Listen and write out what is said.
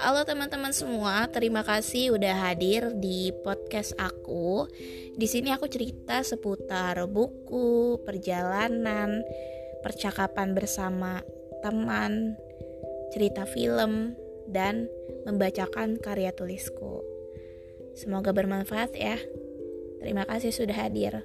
Halo teman-teman semua, terima kasih udah hadir di podcast aku. Di sini aku cerita seputar buku, perjalanan, percakapan bersama teman, cerita film, dan membacakan karya tulisku. Semoga bermanfaat ya. Terima kasih sudah hadir.